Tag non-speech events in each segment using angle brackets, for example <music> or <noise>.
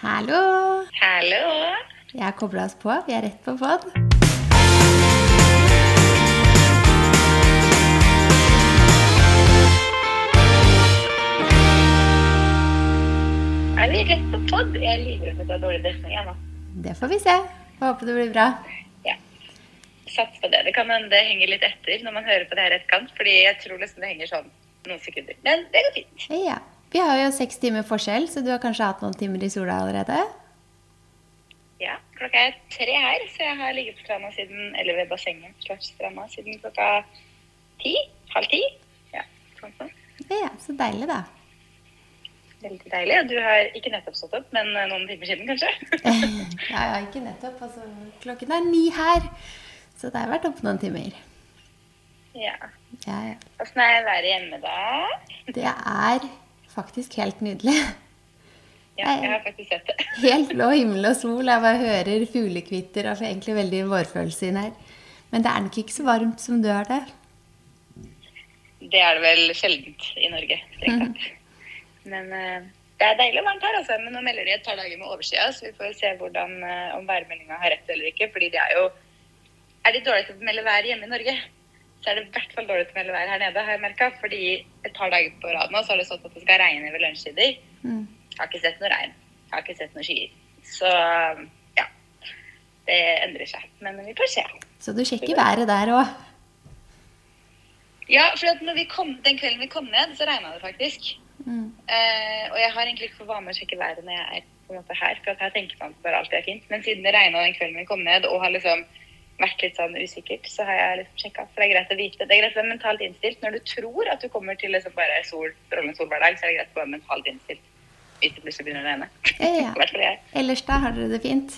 Hallo! Hallo! Jeg har kobla oss på. Vi er rett på pod. Er vi rett på pod? Jeg er livredd for at det er dårlig dekning. jeg nå. Det får vi se. Får håpe det blir bra. Ja. Sats på det. Det kan hende det henger litt etter når man hører på det her etterkant, fordi jeg tror nesten det henger sånn noen sekunder. Men det går fint. Ja. Vi har jo seks timer forskjell, så du har kanskje hatt noen timer i sola allerede? Ja, klokka er tre her, så jeg har ligget på stranda siden, eller ved bassenget stranda siden klokka ti. Halv ti. Ja, sånn sånn. Ja, så deilig, da. Veldig deilig. Og du har ikke nettopp stått opp, men eh, noen timer siden, kanskje? <laughs> Ja, ja, ikke nettopp. Altså, klokken er ni her, så det har vært oppe noen timer. ja. Ja, ja. Åssen er været hjemme, da? Det er faktisk helt nydelig. Ja, jeg har faktisk sett det. <laughs> Helt blå himmel og sol. Jeg bare hører fuglekvitter og får egentlig veldig vårfølelse inn her. Men det er nok ikke så varmt som du har det. Det er det vel sjeldent i Norge, strengt tatt. Men eh, det er deilig varmt her, altså. Men nå melder de et par dager med overskya, så vi får se hvordan, eh, om værmeldinga har rett eller ikke. Fordi det er jo Er de dårlige til å melde vær hjemme i Norge, så er det i hvert fall dårlig til å melde vær her nede, har jeg merka. Fordi et par dager på rad nå så har det stått at det skal regne ved lunsjtider. Mm. Har ikke sett noe regn. Har ikke sett noe skyer. Så ja. Det endrer seg. Men vi får se. Så du sjekker været der òg. Ja, for kom, den kvelden vi kom ned, så regna det faktisk. Mm. Uh, og jeg har egentlig ikke for vane å sjekke været når jeg er på en måte her, for at her tenker man bare alt er fint. Men siden det regna den kvelden vi kom ned, og har liksom vært litt sånn usikkert, så har jeg liksom sjekka. For det er greit å vite. Det er greit å være mentalt innstilt. Når du tror at du kommer til liksom bare sol, strålende sol hver dag, så er det greit å være mentalt innstilt hvis det plutselig begynner å regne. Ja. <laughs> Jeg. Ellers da har dere det fint?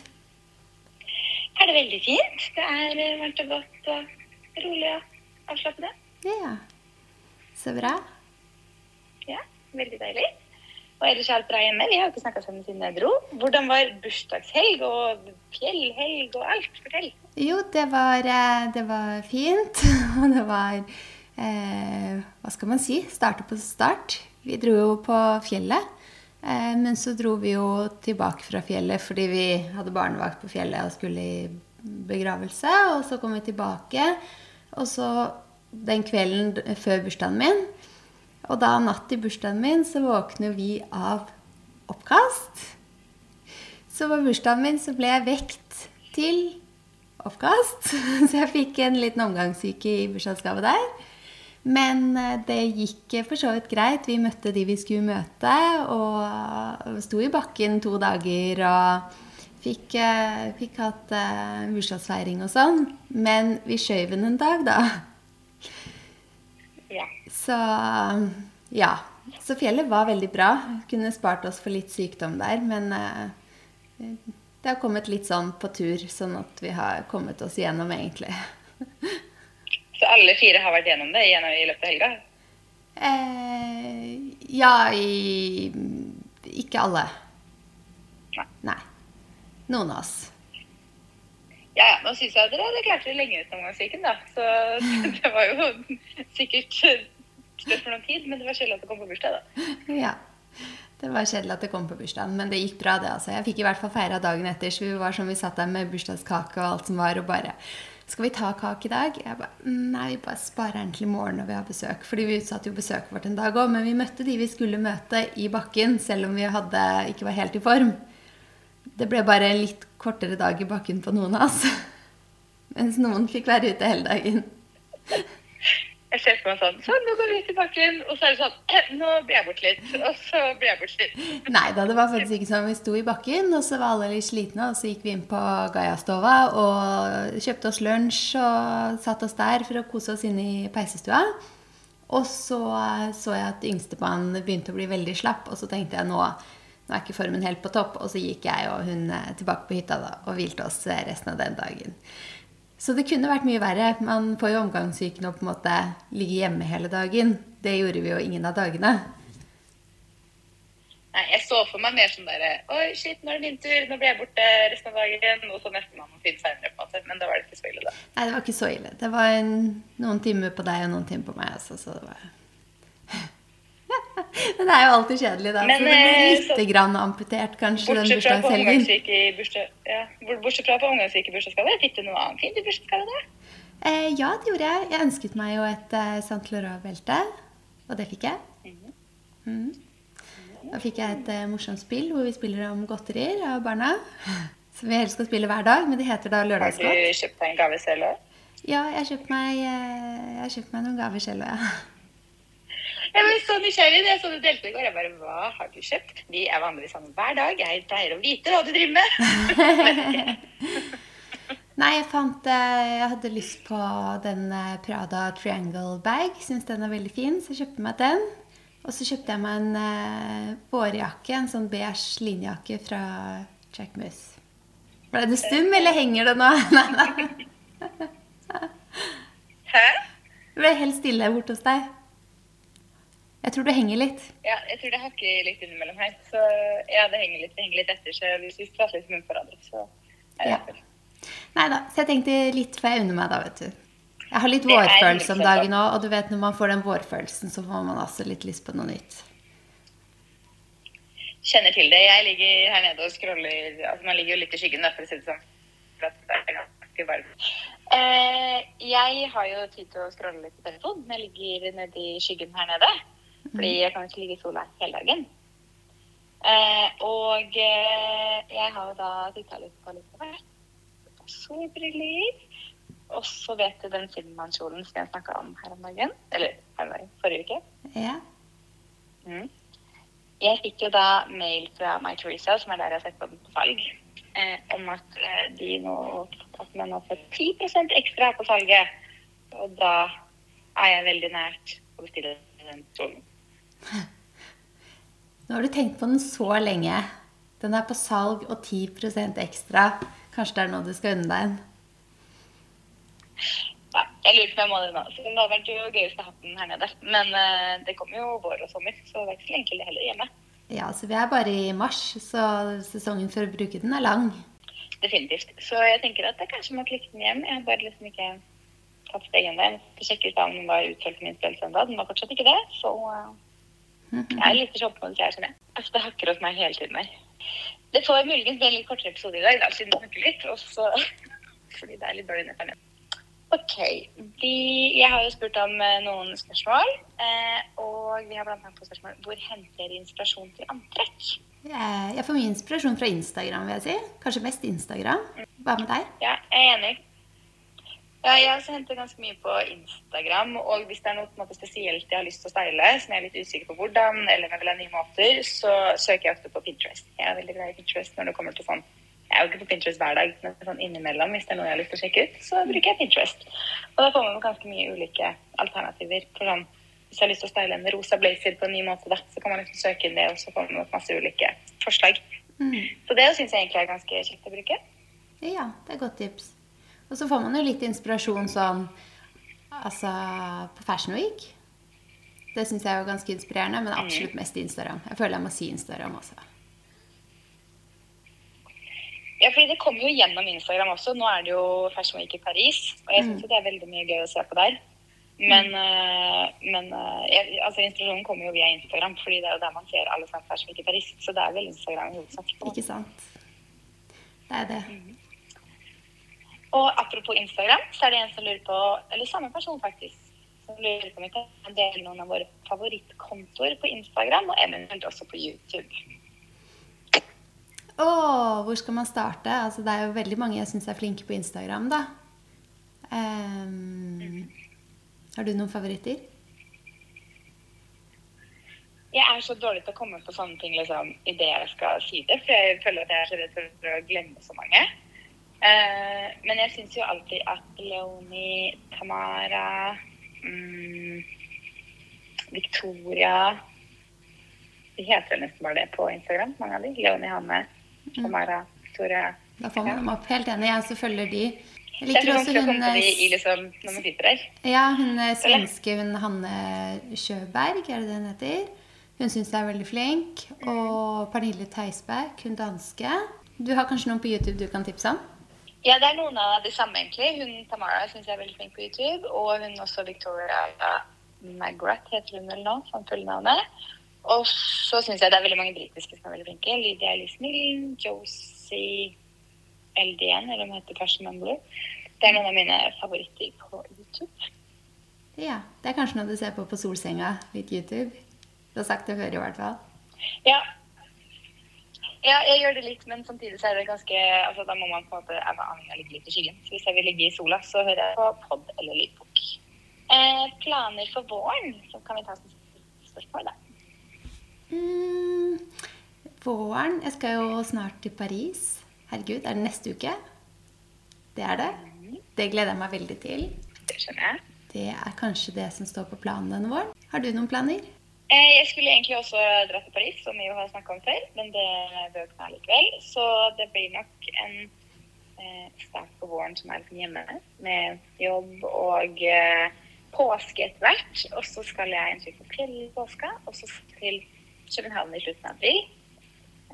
Er det veldig fint? Det er varmt og godt og rolig og avslappende. Ja. Så bra. Ja, veldig deilig. Og ellers er alt bra hjemme. Vi har jo ikke snakka sammen siden jeg dro. Hvordan var bursdagshelg og fjellhelg og alt? Fortell. Jo, det var, eh, det var fint. <laughs> Og det var eh, Hva skal man si? Starte på start. Vi dro jo på fjellet. Eh, men så dro vi jo tilbake fra fjellet fordi vi hadde barnevakt på fjellet og skulle i begravelse. Og så kom vi tilbake. Og så den kvelden før bursdagen min Og da natt til bursdagen min så våkner vi av oppkast. Så på bursdagen min så ble jeg vekt til oppkast. <laughs> Så jeg fikk en liten omgangssyke i bursdagsgave der. Men eh, det gikk for så vidt greit. Vi møtte de vi skulle møte, og sto i bakken to dager og fikk, eh, fikk hatt eh, bursdagsfeiring og sånn. Men vi skjøv den en dag, da. Ja. Så ja. Så fjellet var veldig bra. Kunne spart oss for litt sykdom der, men det har kommet litt sånn på tur, sånn at vi har kommet oss igjennom, egentlig. <laughs> Så alle fire har vært gjennom det gjennom i løpet av helga? Eh, ja, i Ikke alle. Nei. Nei. Noen av oss. Ja, ja. Nå syns jeg dere hadde klart dere lenge uten omgangssyken, da. Så <laughs> det var jo sikkert spørsmål om tid, men det var sjelden at det kom på bursdag, da. Ja. Det var kjedelig at det kom på bursdagen, men det gikk bra, det. altså. Jeg fikk i hvert fall feira dagen etter, så vi var som vi satt der med bursdagskake og alt som var, og bare Skal vi ta kake i dag? Jeg bare Nei, vi bare sparer den til i morgen når vi har besøk. Fordi vi utsatte jo besøket vårt en dag òg, men vi møtte de vi skulle møte i bakken, selv om vi hadde, ikke var helt i form. Det ble bare en litt kortere dag i bakken på noen av oss. <laughs> Mens noen fikk være ute hele dagen. <laughs> Jeg ser for meg sånn Sånn, nå går vi til bakken. Og så er det sånn «Eh, Nå blir jeg borte litt. Og så blir jeg borte litt. Nei da, det var faktisk ikke sånn. Vi sto i bakken, og så var alle litt slitne, og så gikk vi inn på Gaiastova og kjøpte oss lunsj og satt oss der for å kose oss inne i peisestua. Og så så jeg at yngstemann begynte å bli veldig slapp, og så tenkte jeg nå, nå er ikke formen helt på topp. Og så gikk jeg og hun eh, tilbake på hytta da, og hvilte oss eh, resten av den dagen. Så det kunne vært mye verre. Man får jo omgangssyken og på en måte ligge hjemme hele dagen. Det gjorde vi jo ingen av dagene. Nei, jeg så for meg mer sånn derre Oi, shit, nå er det min tur. Nå blir jeg borte resten av dagen. Og så nesten man må finne seinere, på en måte. Men da var det ikke så ille, da. Nei, det var ikke så ille. Det var en, noen timer på deg og noen timer på meg. Altså, så det var <laughs> Men det er jo alltid kjedelig, da. Men, så det blir litt så- grann amputert, kanskje, den bursdagshelgen. Ja, bortsett fra på ungdomssyke i bursdagsgave, fikk du noe annet fint i bursdagsgave da? Eh, ja, det gjorde jeg. Jeg ønsket meg jo et eh, Saint Laurent-belte, og det fikk jeg. Mm. Da fikk jeg et eh, morsomt spill hvor vi spiller om godterier av barna. <laughs> Som vi helst skal spille hver dag, men det heter da Har du kjøpt deg en gave selv òg? Ja, jeg har kjøpt meg, eh, meg noen gaver selv, ja. <laughs> Jeg ble så nysgjerrig da jeg så du delte i går. Jeg bare, hva har du kjøpt? Vi er vanligvis sammen hver dag. Jeg pleier å vite hva du driver med. <laughs> Nei, jeg fant eh, Jeg hadde lyst på den eh, Prada Triangle bag. Syns den er veldig fin, så jeg kjøpte meg den. Og så kjøpte jeg meg en eh, vårjakke, en sånn beige linjakke fra Jack Moose. Ble du stum, eller henger det nå? <laughs> Nei, nei. Hæ? Det ble helt stille borte hos deg. Jeg tror du henger litt. Ja, jeg tror det hakker litt innimellom her. Så ja, det henger litt, det henger litt etter. Så hvis vi prater litt for hverandre, så er det Ja. Nei da, så jeg tenkte litt får jeg unne meg da, vet du. Jeg har litt vårfølelse om dagen òg, og du vet når man får den vårfølelsen, så får man også litt lyst på noe nytt. Kjenner til det. Jeg ligger her nede og scroller Altså, man ligger jo litt i skyggen, da, for å si det sånn. For det er ganske varmt. Eh, jeg har jo tid til å scrolle litt på telefonen. Jeg ligger nede i skyggen her nede. Fordi jeg kan ikke ligge i sola hele dagen. Eh, og eh, jeg har jo da titta litt på litt av hvert. Solbriller. Og så vet du den Silman-kjolen som jeg snakka om her om dagen. Eller her om dagen, forrige uke. Ja. Mm. Jeg fikk jo da mail fra My Teresa, som er der jeg har sett på den på salg, eh, om at eh, de nå at man har fått 10% ekstra på salget. Og da er jeg veldig nært å bestille den kjolen. Nå har du tenkt på den så lenge. Den er på salg og 10% ekstra. Kanskje det er noe du skal unne deg en? Jeg lurer på om jeg må det nå. Så det hadde vært jo gøyest å ha den her nede. Men eh, det kommer jo vår og sommer, så det er ikke så lenge til det heller hjemme. Ja, så vi er bare i mars, så sesongen for å bruke den er lang. Definitivt. Så jeg tenker at jeg kanskje må klikke den hjem. Jeg har bare liksom ikke tatt stegen ennå. Jeg måtte sjekke ut om den var utsolgt på min spill søndag. Den var fortsatt ikke det, så eh, jeg er litt shoppmodus her, skjønner jeg. Altså, det hakker hos meg hele tiden her. Det får muligens bli en litt kortere episode i dag, da, siden det hakker litt. Og så <laughs> fordi det er litt dårlig nett. OK. De, jeg har jo spurt om eh, noen spørsmål. Eh, og vi har blant annet fått spørsmål hvor henter dere inspirasjon til antrekk? Jeg får mye inspirasjon fra Instagram, vil jeg si. Kanskje mest Instagram. Hva med deg? Ja, jeg er enig. Ja, jeg også henter ganske mye på Instagram. Og hvis det er noe måte, spesielt jeg har lyst til å style, som jeg er litt usikker på hvordan, eller om jeg vil ha nye måter, så søker jeg ofte på Pinterest. Jeg er veldig glad i Pinterest når det kommer til sånn Jeg er jo ikke på Pinterest hver dag, men sånn innimellom, hvis det er noe jeg har lyst til å sjekke ut, så bruker jeg Pinterest. Og da får man ganske mye ulike alternativer. For sånn, hvis jeg har lyst til å style en rosa blazer på en ny måte, da, så kan man liksom søke inn det, og så får man masse ulike forslag. Mm. Så det syns jeg egentlig er ganske kjekt å bruke. Ja, det er godt tips. Og så får man jo litt inspirasjon sånn altså på Fashion Week. Det syns jeg er jo ganske inspirerende, men absolutt mest Instagram. Jeg føler jeg må si Instagram også. Ja, fordi det kommer jo gjennom Instagram også. Nå er det jo Fashion Week i Paris, og jeg syns jo det er veldig mye gøy å se på der. Men, eh, men eh, jeg, altså inspirasjonen kommer jo via Instagram, fordi det er jo der man ser alle sammen Fashion Week i Paris. Så det er vel Instagram i hovedsak. Ikke sant? Det er det. Og apropos Instagram, så er det en som lurer på, eller samme person faktisk, som lurer på om vi kan dele noen av våre favorittkontoer på Instagram, og eventuelt også på YouTube. Å, hvor skal man starte? Altså, det er jo veldig mange jeg syns er flinke på Instagram, da. Um, har du noen favoritter? Jeg er så dårlig til å komme på sånne ting liksom, idet jeg skal si det, for jeg føler at jeg er så redd for å glemme så mange. Eh, men jeg syns jo alltid at Leonie, Tamara, um, Victoria De heter jo nesten bare det på Instagram, mange av de. Leonie Hanne, Tamara, Victoria. Da får man dem opp. Helt enig, jeg også følger de. Jeg er liker så også hun i eh, liksom, når man sitter der. Ja, hun eh, svenske, hun Hanne Sjøberg, er det det hun heter? Hun syns jeg er veldig flink. Og Pernille Theisberg, hun danske. Du har kanskje noen på YouTube du kan tipse om? Ja, det er noen av de samme, egentlig. Hun Tamara syns jeg er veldig flink på YouTube. Og hun også Victoria Magrath, heter hun vel nå, som fullnavnet. Og så syns jeg det er veldig mange britiske som er veldig flinke. Lydia Elise Millen, Josie LDN, eller hun heter Passion Mumbler. Det er noen av mine favoritter på YouTube. Ja, Det er kanskje noe du ser på på solsenga, litt YouTube? Du har sagt det før i hvert fall. Ja. Ja, jeg gjør det litt, men samtidig så er det ganske altså Da må man på en måte jeg avhengig av å ligge litt i skyggen. Så hvis jeg vil ligge i sola, så hører jeg på pod eller lydbok. Eh, planer for våren, så kan vi ta et spørsmål, da. Mm, våren Jeg skal jo snart til Paris. Herregud, er det neste uke? Det er det. Det gleder jeg meg veldig til. Det skjønner jeg. Det er kanskje det som står på planen denne våren. Har du noen planer? Eh, jeg skulle egentlig også dra til Paris, som vi jo har snakka om før, men det bør ikke likevel. Så det blir nok en eh, start på våren som er liksom hjemme, med jobb og eh, påske etter hvert. Og så skal jeg en tur på fjellet i påska, og så til København i slutten av april.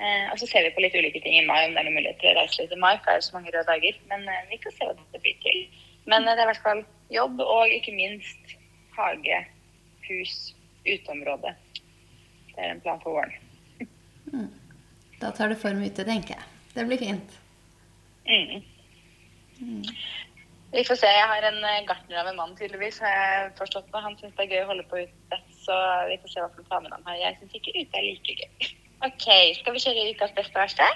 Eh, og så ser vi på litt ulike ting i mai, om det er noen mulighet til å reise litt i mai. For det er så mange røde dager. Men eh, vi kan se hva det blir til. Men eh, det er i hvert fall jobb, og ikke minst hage, hus, uteområde. Det er en plan for våren. Mm. Da tar du form ute, tenker jeg. Det blir fint. Mm. Mm. Vi får se. Jeg har en eh, gartner av en mann, tydeligvis. har jeg forstått det. Han syns det er gøy å holde på ute. Så vi får se hva slags planer han har. Jeg syns ikke ute er like gøy. <laughs> OK, skal vi kjøre ukas beste og verste?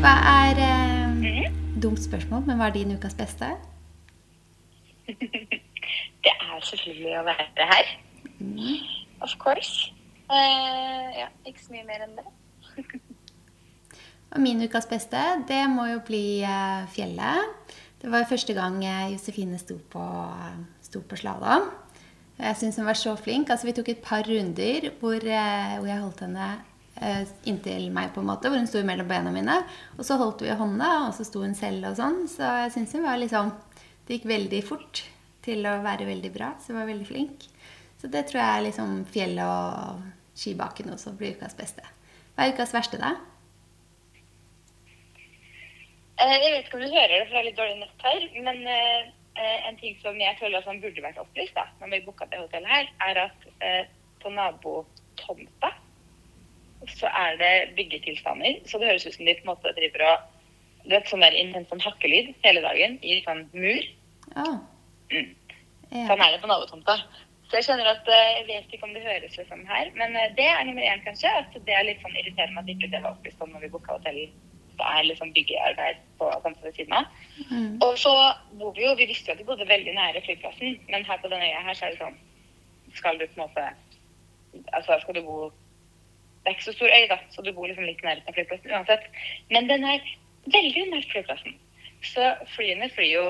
Hva er eh, mm. Dumt spørsmål, men hva er din ukas beste? <laughs> det er selvfølgelig å være her. Mm. Of course. Uh, ja, ikke så mye mer enn det. og min ukas beste, det må jo bli uh, fjellet. Det var jo første gang Josefine sto på, sto på slalåm. Jeg syns hun var så flink. Altså, vi tok et par runder hvor, eh, hvor jeg holdt henne eh, inntil meg, på en måte, hvor hun sto mellom beina mine. Og så holdt vi hånda, og så sto hun selv og sånn. Så jeg syns hun var liksom Det gikk veldig fort til å være veldig bra. Så jeg var veldig flink. Så det tror jeg er liksom fjellet og skibakken også blir ukas beste. Hva er ukas verste, da? Eh, jeg vet ikke om du hører det, for det er litt dårlig nett her. Men Eh, en ting som jeg føler som burde vært opplyst da, når vi booka det hotellet her, er at eh, på nabotomta så er det byggetilstander. Så det høres ut som de på en måte driver og Du vet sånn der en sånn hakkelyd hele dagen i en sånn mur. Oh. Mm. Ja. Sånn er det på nabotomta. Så jeg skjønner at eh, jeg vet ikke om det høres ut som her, men eh, det er nummer én, kanskje. At det er litt sånn irriterende at ikke det var opplyst om når vi booka hotell det er liksom byggearbeid på samme ved siden av. Mm. Og så bor vi jo Vi visste jo at vi bodde veldig nære flyplassen, men her på denne øya her så er det sånn Skal du på en måte Altså skal du bo Det er ikke så stor øy, da, så du bor liksom litt nærheten av flyplassen uansett. Men den er veldig nær flyplassen. Så flyene flyr jo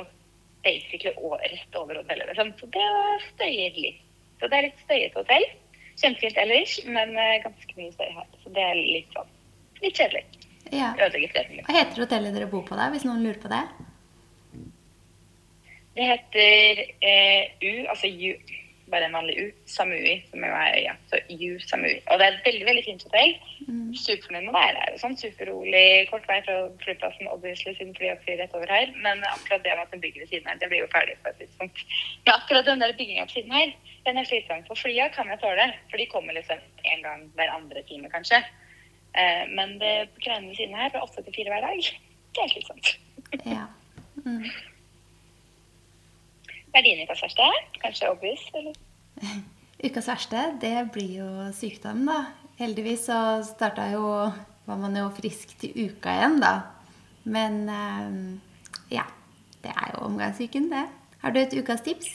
basically rett over hotellet. Liksom. Så det støyer litt. Så det er litt støyete hotell. Kjempefint ellers, men ganske mye støy her. Så det er litt sånn litt kjedelig. Ja. Hva heter hotellet dere bor på der, hvis noen lurer på det? Det heter eh, U, altså U, bare en vanlig U, Samui, som jo er øya. Så U Samui. Og det er et veldig veldig fint hotell. Mm. Superfornøyd med å være her. Sånn superrolig, kort vei fra flyplassen, obviously, siden flyet flyr rett over her. Men akkurat det med at den bygger ved siden her, det blir jo ferdig på et tidspunkt. Men akkurat den der bygginga ved siden her, den er slitsom. For flya kan jeg tåle, for de kommer liksom en gang hver andre time, kanskje. Eh, men det greiene ved siden her fra åtte til fire hver dag, det er slitsomt. ja. Mm. Hva er din ukas verste? Kanskje obvious, eller? <laughs> Ukas verste, det blir jo sykdom, da. Heldigvis så starta jo Var man jo frisk til uka igjen, da. Men eh, ja. Det er jo omgangssyken, det. Har du et ukas tips?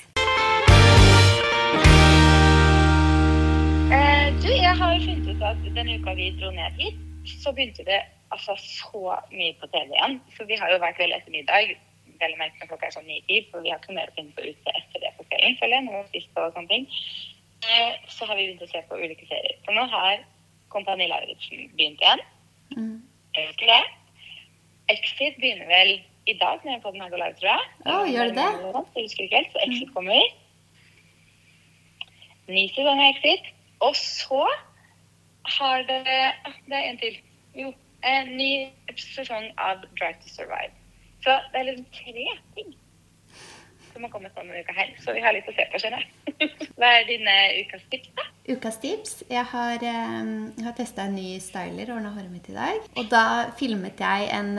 Du, jeg har jo funnet ut at den uka vi dro ned hit, så begynte det altså så mye på TV igjen. Så vi har jo vært veldig etter middag. Merkelig når klokka er sånn ni-tid, for vi har ikke mer å finne på ute etter det på kvelden, føler jeg. Når vi spist og sånne ting. Eh, så har vi begynt å se på ulike serier. Så nå har Kompani Lauritzen begynt igjen. Mm. Elsker det. Exit begynner vel i dag når jeg får den her live, tror jeg. Oh, gjør det? Jeg husker ikke helt, så Exit kommer. Ni sesonger Exit. Og så har det Det er en til. Jo. En ny sesong av Drive to Survive. Så det er liksom tre ting. som har kommet denne uka her. Så vi har litt å se på, skjønner jeg. <laughs> Hva er dine ukas tips, da? Ukas tips? Jeg har, har testa en ny styler, ordna håret mitt i dag. Og da filmet jeg en,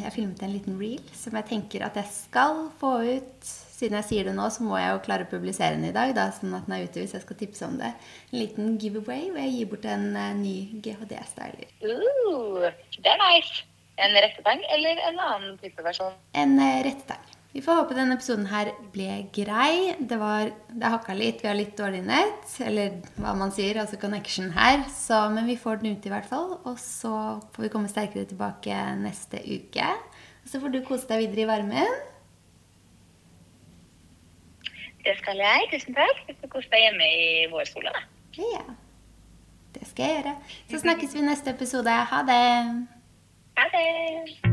jeg filmet en liten reel som jeg tenker at jeg skal få ut. Siden jeg sier det nå, så må jeg jo klare å publisere den i dag, da, sånn at den er ute hvis jeg skal tipse om det. En liten giveaway hvor jeg gir bort en eh, ny GHD-styler. Uh, det er nice. En rettetang eller en annen type versjon? En eh, rettetang. Vi får håpe denne episoden her ble grei. Det, var, det hakka litt, vi har litt dårlig nett, eller hva man sier, altså connection her. Så, men vi får den ut i hvert fall. Og så får vi komme sterkere tilbake neste uke. Og så får du kose deg videre i varmen. Det skal jeg. Tusen takk. Du får kose deg hjemme i vårsola, da. Ja. Det skal jeg gjøre. Så snakkes vi i neste episode. Ha det. Ha det.